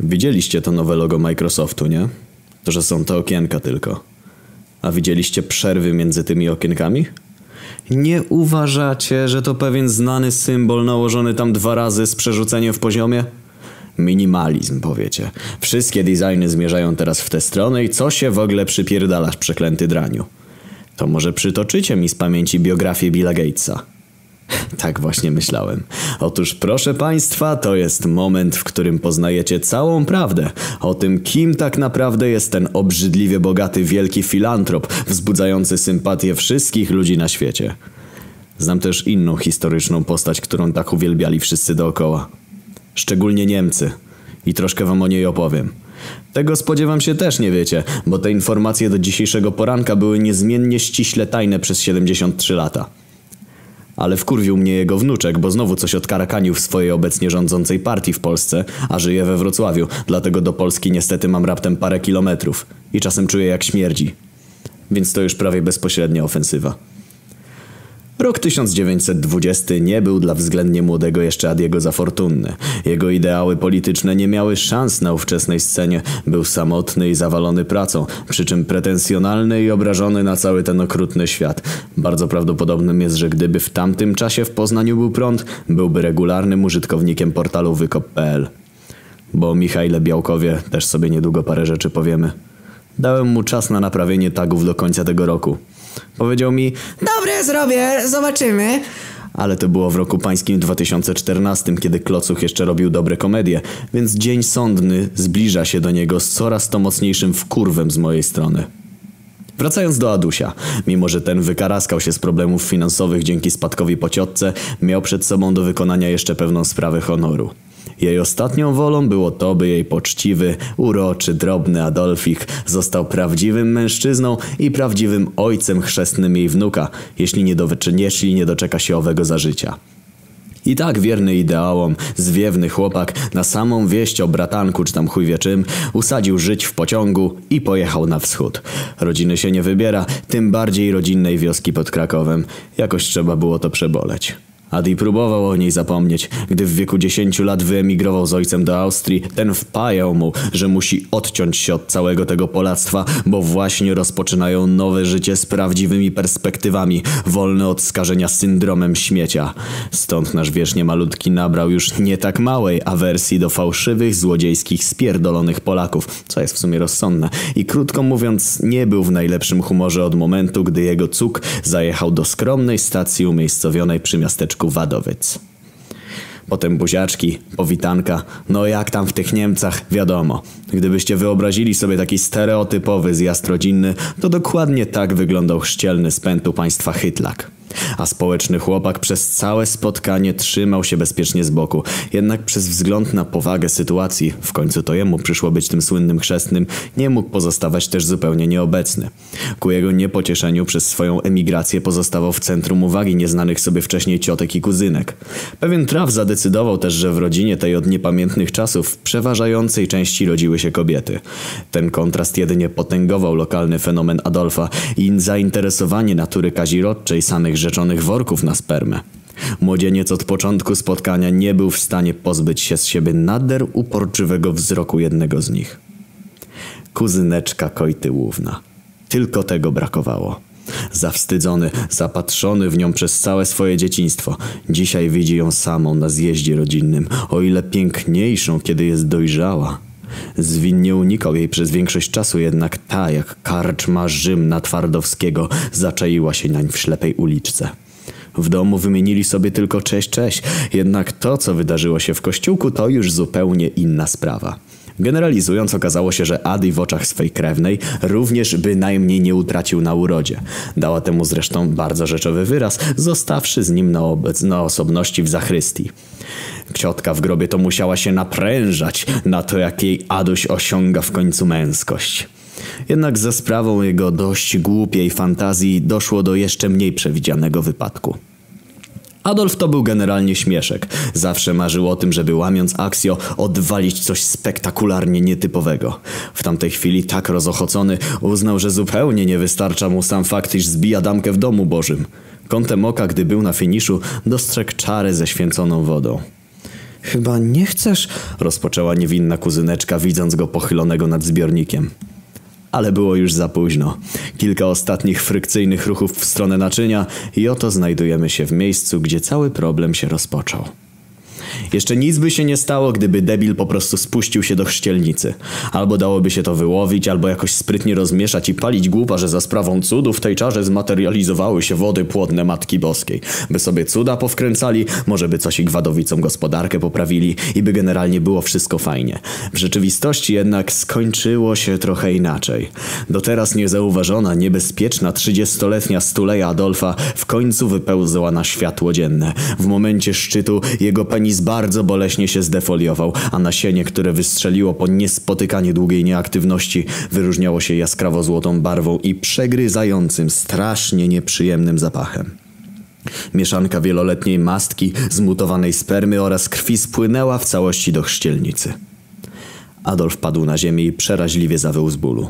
Widzieliście to nowe logo Microsoftu, nie? To, że są to okienka tylko. A widzieliście przerwy między tymi okienkami? Nie uważacie, że to pewien znany symbol nałożony tam dwa razy z przerzuceniem w poziomie? Minimalizm, powiecie. Wszystkie designy zmierzają teraz w tę stronę i co się w ogóle przypierdalasz, przeklęty draniu? To może przytoczycie mi z pamięci biografię Billa Gatesa. Tak właśnie myślałem. Otóż proszę Państwa, to jest moment, w którym poznajecie całą prawdę o tym, kim tak naprawdę jest ten obrzydliwie bogaty wielki filantrop, wzbudzający sympatię wszystkich ludzi na świecie. Znam też inną historyczną postać, którą tak uwielbiali wszyscy dookoła. Szczególnie Niemcy. I troszkę wam o niej opowiem. Tego spodziewam się też nie wiecie, bo te informacje do dzisiejszego poranka były niezmiennie ściśle tajne przez 73 lata. Ale wkurwił mnie jego wnuczek, bo znowu coś odkarakanił w swojej obecnie rządzącej partii w Polsce, a żyje we Wrocławiu, dlatego do Polski niestety mam raptem parę kilometrów i czasem czuję jak śmierdzi. Więc to już prawie bezpośrednia ofensywa. Rok 1920 nie był dla względnie młodego jeszcze Adiego za fortunny. Jego ideały polityczne nie miały szans na ówczesnej scenie. Był samotny i zawalony pracą, przy czym pretensjonalny i obrażony na cały ten okrutny świat. Bardzo prawdopodobnym jest, że gdyby w tamtym czasie w Poznaniu był prąd, byłby regularnym użytkownikiem portalu wykop.pl. Bo o Michaile Białkowie też sobie niedługo parę rzeczy powiemy. Dałem mu czas na naprawienie tagów do końca tego roku. Powiedział mi, Dobre, zrobię, zobaczymy. ale to było w roku pańskim 2014, kiedy Klocuch jeszcze robił dobre komedie, więc dzień sądny zbliża się do niego z coraz to mocniejszym wkurwem z mojej strony. Wracając do Adusia, mimo że ten wykaraskał się z problemów finansowych dzięki spadkowi po ciotce, miał przed sobą do wykonania jeszcze pewną sprawę honoru. Jej ostatnią wolą było to, by jej poczciwy, uroczy, drobny Adolfik został prawdziwym mężczyzną i prawdziwym ojcem chrzestnym jej wnuka, jeśli nie, do, jeśli nie doczeka się owego za życia. I tak wierny ideałom, zwiewny chłopak na samą wieść o bratanku czy tam chuj wie czym, usadził żyć w pociągu i pojechał na wschód. Rodziny się nie wybiera, tym bardziej rodzinnej wioski pod Krakowem. Jakoś trzeba było to przeboleć. Adi próbował o niej zapomnieć. Gdy w wieku 10 lat wyemigrował z ojcem do Austrii, ten wpajał mu, że musi odciąć się od całego tego polactwa, bo właśnie rozpoczynają nowe życie z prawdziwymi perspektywami, wolne od skażenia syndromem śmiecia. Stąd nasz wiecznie malutki nabrał już nie tak małej awersji do fałszywych, złodziejskich, spierdolonych Polaków, co jest w sumie rozsądne. I krótko mówiąc, nie był w najlepszym humorze od momentu, gdy jego cuk zajechał do skromnej stacji umiejscowionej przy miasteczku Wadowiec. Potem buziaczki, powitanka, no jak tam w tych Niemcach, wiadomo. Gdybyście wyobrazili sobie taki stereotypowy zjazd rodzinny, to dokładnie tak wyglądał chrzcielny spętu państwa Hytlak. A społeczny chłopak przez całe spotkanie trzymał się bezpiecznie z boku. Jednak przez wzgląd na powagę sytuacji, w końcu to jemu przyszło być tym słynnym chrzestnym, nie mógł pozostawać też zupełnie nieobecny. Ku jego niepocieszeniu przez swoją emigrację pozostawał w centrum uwagi nieznanych sobie wcześniej ciotek i kuzynek. Pewien traf zadecydował też, że w rodzinie tej od niepamiętnych czasów w przeważającej części rodziły się kobiety. Ten kontrast jedynie potęgował lokalny fenomen Adolfa i zainteresowanie natury kazirodczej samych rzeczonych worków na spermę. Młodzieniec od początku spotkania nie był w stanie pozbyć się z siebie nader uporczywego wzroku jednego z nich. Kuzyneczka Kojtyłówna. Tylko tego brakowało. Zawstydzony, zapatrzony w nią przez całe swoje dzieciństwo. Dzisiaj widzi ją samą na zjeździe rodzinnym, o ile piękniejszą, kiedy jest dojrzała. Zwinnie unikał jej przez większość czasu, jednak ta, jak karczma Rzymna Twardowskiego, zaczaiła się nań w ślepej uliczce. W domu wymienili sobie tylko cześć, cześć, jednak to, co wydarzyło się w kościółku, to już zupełnie inna sprawa. Generalizując, okazało się, że Adi w oczach swej krewnej również bynajmniej nie utracił na urodzie. Dała temu zresztą bardzo rzeczowy wyraz, zostawszy z nim na, obec- na osobności w zachrystii. Ciotka w grobie to musiała się naprężać na to, jak jej Aduś osiąga w końcu męskość. Jednak za sprawą jego dość głupiej fantazji doszło do jeszcze mniej przewidzianego wypadku. Adolf to był generalnie śmieszek. Zawsze marzył o tym, żeby łamiąc aksjo odwalić coś spektakularnie nietypowego. W tamtej chwili tak rozochocony uznał, że zupełnie nie wystarcza mu sam fakt, iż zbija damkę w domu bożym. Kątem oka, gdy był na finiszu, dostrzegł czarę ze święconą wodą. Chyba nie chcesz? Rozpoczęła niewinna kuzyneczka, widząc go pochylonego nad zbiornikiem. Ale było już za późno. Kilka ostatnich frykcyjnych ruchów w stronę naczynia i oto znajdujemy się w miejscu, gdzie cały problem się rozpoczął. Jeszcze nic by się nie stało, gdyby debil po prostu spuścił się do chrzcielnicy. Albo dałoby się to wyłowić, albo jakoś sprytnie rozmieszać i palić głupa, że za sprawą cudów w tej czarze zmaterializowały się wody płodne Matki Boskiej. By sobie cuda powkręcali, może by coś i gwadowicom gospodarkę poprawili i by generalnie było wszystko fajnie. W rzeczywistości jednak skończyło się trochę inaczej. Do teraz niezauważona, niebezpieczna trzydziestoletnia stuleja Adolfa w końcu wypełzła na światło dzienne. W momencie szczytu jego penis bardzo boleśnie się zdefoliował, a nasienie, które wystrzeliło po niespotykanie długiej nieaktywności, wyróżniało się jaskrawo złotą barwą i przegryzającym, strasznie nieprzyjemnym zapachem. Mieszanka wieloletniej mastki, zmutowanej spermy oraz krwi spłynęła w całości do chrzcielnicy. Adolf padł na ziemię i przeraźliwie zawył z bólu.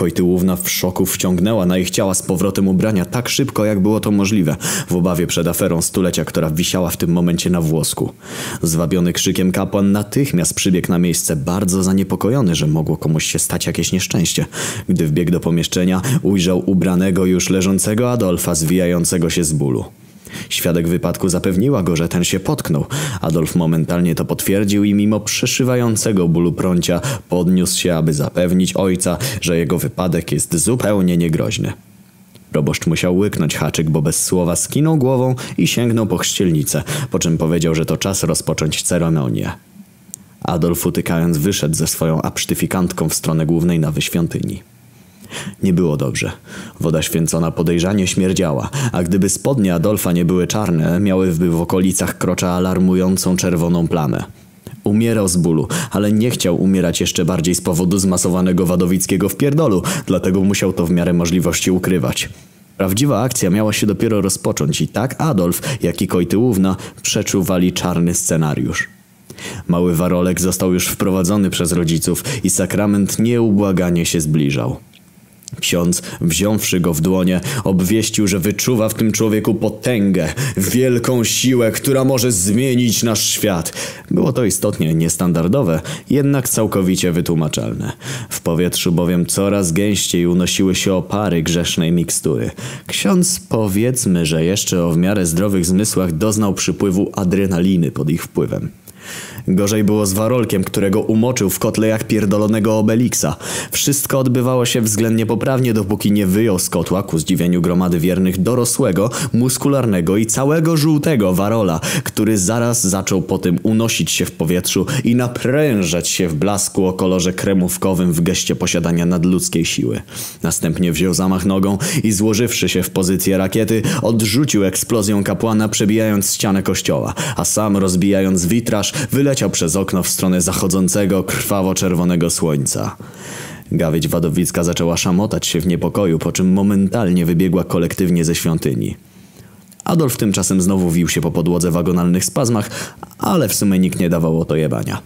Kojtyłówna w szoku wciągnęła na ich ciała z powrotem ubrania tak szybko, jak było to możliwe, w obawie przed aferą stulecia, która wisiała w tym momencie na włosku. Zwabiony krzykiem kapłan natychmiast przybiegł na miejsce, bardzo zaniepokojony, że mogło komuś się stać jakieś nieszczęście. Gdy wbiegł do pomieszczenia, ujrzał ubranego już leżącego Adolfa, zwijającego się z bólu. Świadek wypadku zapewniła go, że ten się potknął. Adolf momentalnie to potwierdził i mimo przeszywającego bólu prącia podniósł się, aby zapewnić ojca, że jego wypadek jest zupełnie niegroźny. Proboszcz musiał łyknąć haczyk, bo bez słowa skinął głową i sięgnął po chrzcielnicę, po czym powiedział, że to czas rozpocząć ceremonię. Adolf utykając wyszedł ze swoją absztyfikantką w stronę głównej nawy świątyni. Nie było dobrze. Woda święcona podejrzanie śmierdziała, a gdyby spodnie Adolfa nie były czarne, miałyby w okolicach krocza alarmującą czerwoną plamę. Umierał z bólu, ale nie chciał umierać jeszcze bardziej z powodu zmasowanego wadowickiego wpierdolu, dlatego musiał to w miarę możliwości ukrywać. Prawdziwa akcja miała się dopiero rozpocząć i tak Adolf, jak i Kojtyłówna przeczuwali czarny scenariusz. Mały warolek został już wprowadzony przez rodziców i sakrament nieubłaganie się zbliżał. Ksiądz, wziąwszy go w dłonie, obwieścił, że wyczuwa w tym człowieku potęgę, wielką siłę, która może zmienić nasz świat. Było to istotnie niestandardowe, jednak całkowicie wytłumaczalne. W powietrzu bowiem coraz gęściej unosiły się opary grzesznej mikstury. Ksiądz, powiedzmy, że jeszcze o w miarę zdrowych zmysłach doznał przypływu adrenaliny pod ich wpływem. Gorzej było z Warolkiem, którego umoczył w kotle jak pierdolonego Obelixa. Wszystko odbywało się względnie poprawnie, dopóki nie wyjął z kotła ku zdziwieniu gromady wiernych dorosłego, muskularnego i całego żółtego Warola, który zaraz zaczął potem unosić się w powietrzu i naprężać się w blasku o kolorze kremówkowym w geście posiadania nadludzkiej siły. Następnie wziął zamach nogą i złożywszy się w pozycję rakiety, odrzucił eksplozją kapłana, przebijając ścianę kościoła, a sam rozbijając witraż, wyleciał wyleciał przez okno w stronę zachodzącego krwawo-czerwonego słońca. Gawieć Wadowicka zaczęła szamotać się w niepokoju, po czym momentalnie wybiegła kolektywnie ze świątyni. Adolf tymczasem znowu wił się po podłodze w agonalnych spazmach, ale w sumie nikt nie dawał o to jebania.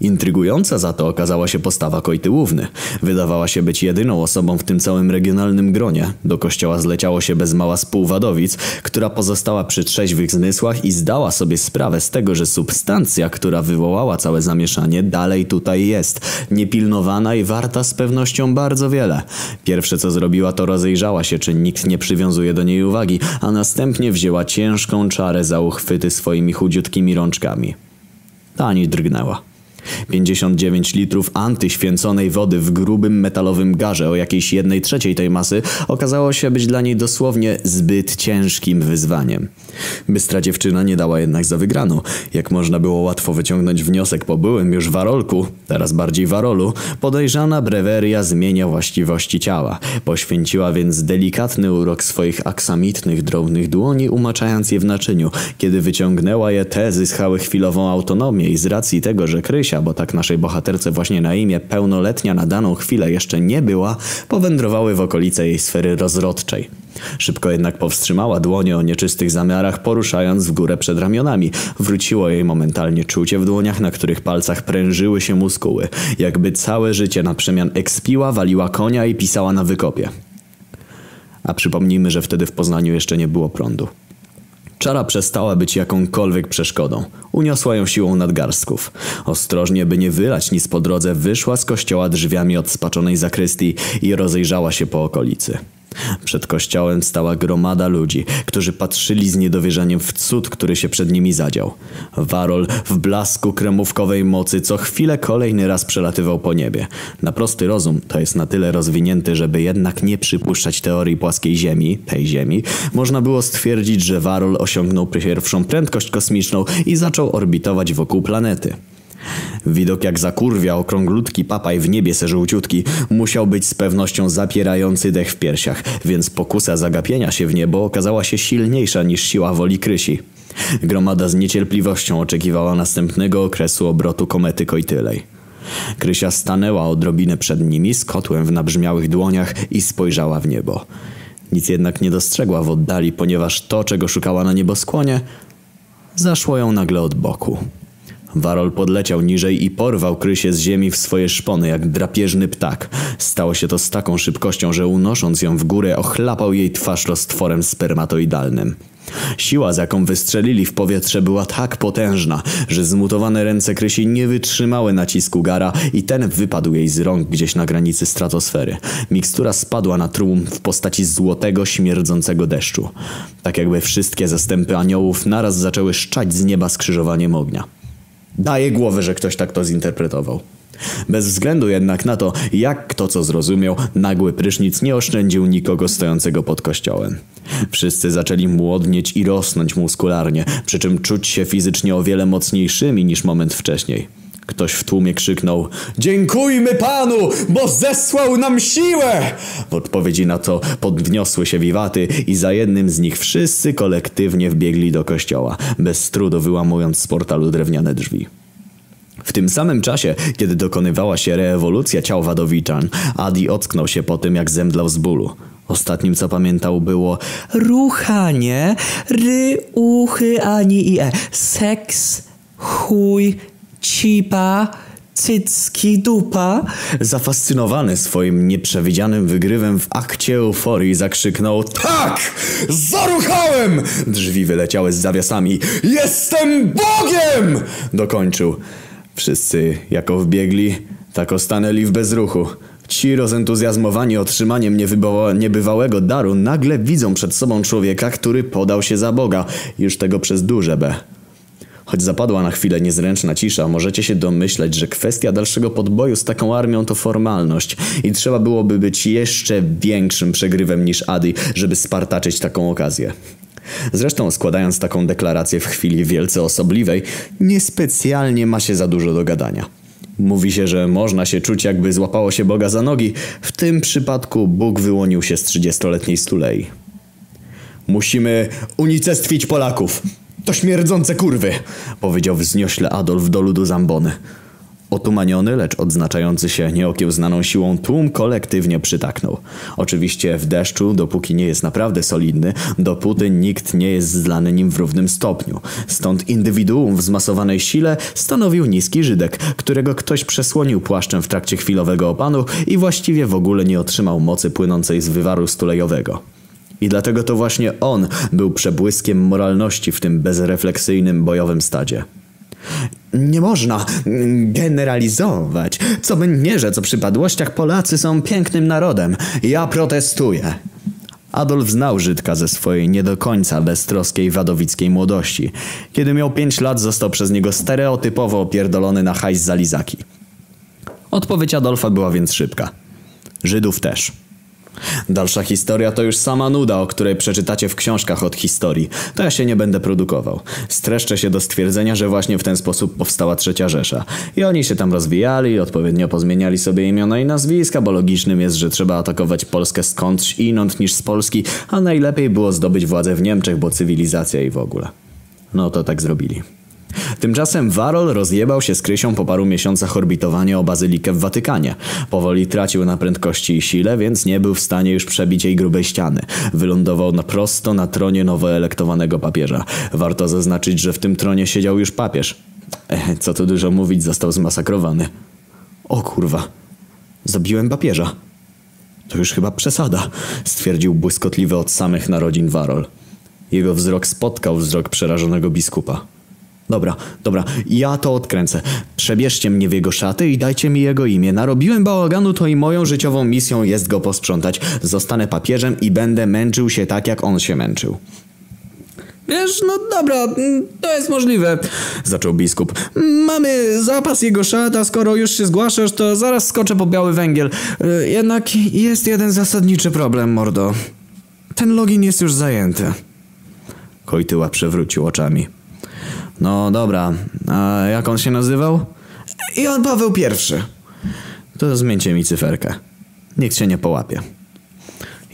Intrygująca za to okazała się postawa Kojtyłówny. Wydawała się być jedyną osobą w tym całym regionalnym gronie. Do kościoła zleciało się bez mała spółwadowic, która pozostała przy trzeźwych zmysłach i zdała sobie sprawę z tego, że substancja, która wywołała całe zamieszanie, dalej tutaj jest. Niepilnowana i warta z pewnością bardzo wiele. Pierwsze co zrobiła to rozejrzała się, czy nikt nie przywiązuje do niej uwagi, a następnie wzięła ciężką czarę za uchwyty swoimi chudziutkimi rączkami. Tani drgnęła. 59 litrów antyświęconej wody w grubym metalowym garze o jakiejś jednej trzeciej tej masy okazało się być dla niej dosłownie zbyt ciężkim wyzwaniem. Bystra dziewczyna nie dała jednak za wygraną. Jak można było łatwo wyciągnąć wniosek po byłym już warolku, teraz bardziej warolu, podejrzana breweria zmienia właściwości ciała. Poświęciła więc delikatny urok swoich aksamitnych, drobnych dłoni, umaczając je w naczyniu. Kiedy wyciągnęła je, te zyskały chwilową autonomię i z racji tego, że Krysia bo tak naszej bohaterce właśnie na imię pełnoletnia na daną chwilę jeszcze nie była, powędrowały w okolice jej sfery rozrodczej. Szybko jednak powstrzymała dłonie o nieczystych zamiarach, poruszając w górę przed ramionami. Wróciło jej momentalnie czucie w dłoniach, na których palcach prężyły się muskuły. Jakby całe życie na przemian ekspiła, waliła konia i pisała na wykopie. A przypomnijmy, że wtedy w Poznaniu jeszcze nie było prądu. Czara przestała być jakąkolwiek przeszkodą. Uniosła ją siłą nadgarstków. Ostrożnie, by nie wylać nic po drodze, wyszła z kościoła drzwiami od spaczonej zakrystii i rozejrzała się po okolicy. Przed kościołem stała gromada ludzi, którzy patrzyli z niedowierzaniem w cud, który się przed nimi zadział. Warol w blasku kremówkowej mocy co chwilę kolejny raz przelatywał po niebie. Na prosty rozum to jest na tyle rozwinięty, żeby jednak nie przypuszczać teorii płaskiej Ziemi, tej Ziemi, można było stwierdzić, że Warol osiągnął pierwszą prędkość kosmiczną i zaczął orbitować wokół planety. Widok jak zakurwia okrąglutki papaj w niebie se żółciutki musiał być z pewnością zapierający dech w piersiach, więc pokusa zagapienia się w niebo okazała się silniejsza niż siła woli Krysi. Gromada z niecierpliwością oczekiwała następnego okresu obrotu komety Koitylej. Krysia stanęła odrobinę przed nimi z kotłem w nabrzmiałych dłoniach i spojrzała w niebo. Nic jednak nie dostrzegła w oddali, ponieważ to, czego szukała na nieboskłonie, zaszło ją nagle od boku. Warol podleciał niżej i porwał Krysię z ziemi w swoje szpony jak drapieżny ptak. Stało się to z taką szybkością, że unosząc ją w górę ochlapał jej twarz roztworem spermatoidalnym. Siła, z jaką wystrzelili w powietrze była tak potężna, że zmutowane ręce Krysi nie wytrzymały nacisku gara i ten wypadł jej z rąk gdzieś na granicy stratosfery. Mikstura spadła na tłum w postaci złotego, śmierdzącego deszczu. Tak jakby wszystkie zastępy aniołów naraz zaczęły szczać z nieba skrzyżowaniem ognia. Daje głowę, że ktoś tak to zinterpretował. Bez względu jednak na to, jak kto co zrozumiał, nagły prysznic nie oszczędził nikogo stojącego pod kościołem. Wszyscy zaczęli młodnieć i rosnąć muskularnie, przy czym czuć się fizycznie o wiele mocniejszymi niż moment wcześniej. Ktoś w tłumie krzyknął Dziękujmy Panu, bo zesłał nam siłę! W odpowiedzi na to podniosły się wiwaty i za jednym z nich wszyscy kolektywnie wbiegli do kościoła, bez trudu wyłamując z portalu drewniane drzwi. W tym samym czasie, kiedy dokonywała się reewolucja ciał Wadowiczan, Adi ocknął się po tym, jak zemdlał z bólu. Ostatnim, co pamiętał, było ruchanie, ry, uchy, ani i e, seks, chuj, cipa, cycki, dupa. Zafascynowany swoim nieprzewidzianym wygrywem w akcie euforii zakrzyknął Tak! Zaruchałem! Drzwi wyleciały z zawiasami. Jestem Bogiem! Dokończył. Wszyscy jako wbiegli, tak ostanęli w bezruchu. Ci rozentuzjazmowani otrzymaniem niebywałego daru nagle widzą przed sobą człowieka, który podał się za Boga, już tego przez duże B. Choć zapadła na chwilę niezręczna cisza, możecie się domyśleć, że kwestia dalszego podboju z taką armią to formalność i trzeba byłoby być jeszcze większym przegrywem niż Adi, żeby spartaczyć taką okazję. Zresztą składając taką deklarację w chwili wielce osobliwej, niespecjalnie ma się za dużo do gadania. Mówi się, że można się czuć jakby złapało się Boga za nogi. W tym przypadku Bóg wyłonił się z 30-letniej stulei. Musimy unicestwić Polaków. To śmierdzące kurwy, powiedział wzniośle Adolf do ludu Zambony. Otumaniony, lecz odznaczający się nieokiełznaną siłą tłum kolektywnie przytaknął. Oczywiście w deszczu, dopóki nie jest naprawdę solidny, dopóty nikt nie jest zlany nim w równym stopniu. Stąd indywiduum w zmasowanej sile stanowił niski Żydek, którego ktoś przesłonił płaszczem w trakcie chwilowego opanu i właściwie w ogóle nie otrzymał mocy płynącej z wywaru stulejowego. I dlatego to właśnie on był przebłyskiem moralności w tym bezrefleksyjnym bojowym stadzie. Nie można generalizować. Co by nie rzec o przypadłościach, Polacy są pięknym narodem. Ja protestuję. Adolf znał Żydka ze swojej nie do końca beztroskiej wadowickiej młodości. Kiedy miał pięć lat, został przez niego stereotypowo opierdolony na hajs za lizaki. Odpowiedź Adolfa była więc szybka. Żydów też. Dalsza historia to już sama nuda, o której przeczytacie w książkach od historii. To ja się nie będę produkował. Streszczę się do stwierdzenia, że właśnie w ten sposób powstała Trzecia Rzesza. I oni się tam rozwijali, odpowiednio pozmieniali sobie imiona i nazwiska, bo logicznym jest, że trzeba atakować Polskę skądś inąd niż z Polski, a najlepiej było zdobyć władzę w Niemczech, bo cywilizacja i w ogóle. No to tak zrobili. Tymczasem Warol rozjebał się z Krysią po paru miesiącach orbitowania o bazylikę w Watykanie. Powoli tracił na prędkości i sile, więc nie był w stanie już przebić jej grubej ściany. Wylądował na prosto na tronie nowo elektowanego papieża. Warto zaznaczyć, że w tym tronie siedział już papież. Ech, co tu dużo mówić, został zmasakrowany. O kurwa. Zabiłem papieża. To już chyba przesada, stwierdził błyskotliwy od samych narodzin Warol. Jego wzrok spotkał wzrok przerażonego biskupa. Dobra, dobra, ja to odkręcę. Przebierzcie mnie w jego szaty i dajcie mi jego imię. Narobiłem bałaganu, to i moją życiową misją jest go posprzątać. Zostanę papieżem i będę męczył się tak, jak on się męczył. Wiesz, no dobra, mm, to jest możliwe. Zaczął biskup. Mamy zapas jego szat, a skoro już się zgłaszasz, to zaraz skoczę po biały węgiel. Y, Jednak jest jeden zasadniczy problem, mordo. Ten login jest już zajęty. Kojtyła przewrócił oczami. No dobra, a jak on się nazywał? Jan Paweł I. To zmieńcie mi cyferkę. Nikt się nie połapie.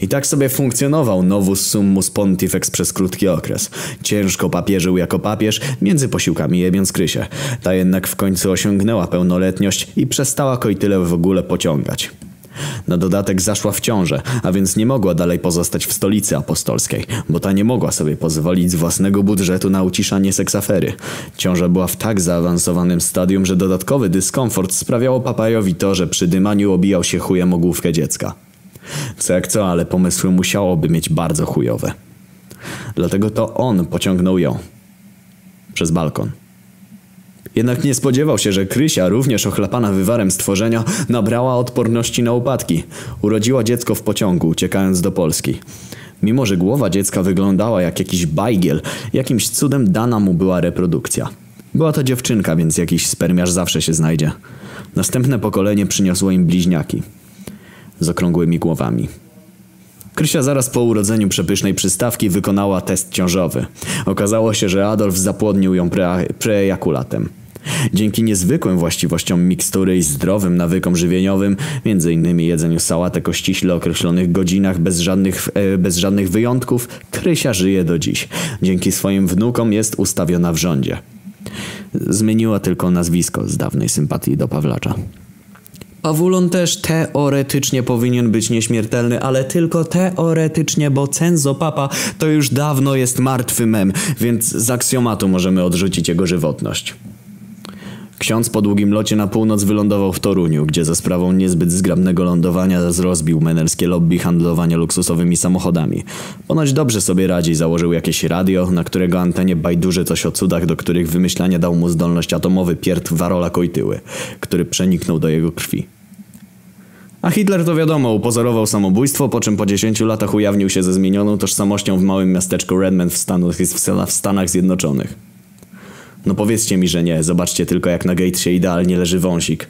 I tak sobie funkcjonował Novus Summus Pontifex przez krótki okres. Ciężko papieżył jako papież, między posiłkami jebiąc Krysię. Ta jednak w końcu osiągnęła pełnoletność i przestała Kojtyle w ogóle pociągać. Na dodatek zaszła w ciążę, a więc nie mogła dalej pozostać w stolicy apostolskiej, bo ta nie mogła sobie pozwolić z własnego budżetu na uciszanie seksafery. Ciąża była w tak zaawansowanym stadium, że dodatkowy dyskomfort sprawiało papajowi to, że przy dymaniu obijał się chujem o główkę dziecka. Co jak co, ale pomysły musiałoby mieć bardzo chujowe. Dlatego to on pociągnął ją. Przez balkon. Jednak nie spodziewał się, że Krysia, również ochlapana wywarem stworzenia, nabrała odporności na upadki. Urodziła dziecko w pociągu, uciekając do Polski. Mimo, że głowa dziecka wyglądała jak jakiś bajgiel, jakimś cudem dana mu była reprodukcja. Była to dziewczynka, więc jakiś spermiarz zawsze się znajdzie. Następne pokolenie przyniosło im bliźniaki. Z okrągłymi głowami. Krysia zaraz po urodzeniu przepysznej przystawki wykonała test ciążowy. Okazało się, że Adolf zapłodnił ją pre. Dzięki niezwykłym właściwościom mikstury i zdrowym nawykom żywieniowym, m.in. jedzeniu sałatek o ściśle określonych godzinach bez żadnych, e, bez żadnych wyjątków, Krysia żyje do dziś. Dzięki swoim wnukom jest ustawiona w rządzie. Zmieniła tylko nazwisko z dawnej sympatii do Pawlacza. Pawulon też teoretycznie powinien być nieśmiertelny, ale tylko teoretycznie, bo Cenzo Papa to już dawno jest martwy mem, więc z aksjomatu możemy odrzucić jego żywotność. Ksiądz po długim locie na północ wylądował w Toruniu, gdzie za sprawą niezbyt zgrabnego lądowania rozbił menelskie lobby handlowania luksusowymi samochodami. Ponoć dobrze sobie radzi, założył jakieś radio, na którego antenie bajduży coś o cudach, do których wymyślania dał mu zdolność atomowy Pierd Warola Kojtyły, który przeniknął do jego krwi. A Hitler to wiadomo, upozorował samobójstwo, po czym po 10 latach ujawnił się ze zmienioną tożsamością w małym miasteczku Redmond w Stanach, w Stanach Zjednoczonych. No powiedzcie mi, że nie. Zobaczcie tylko jak na gate się idealnie leży wąsik.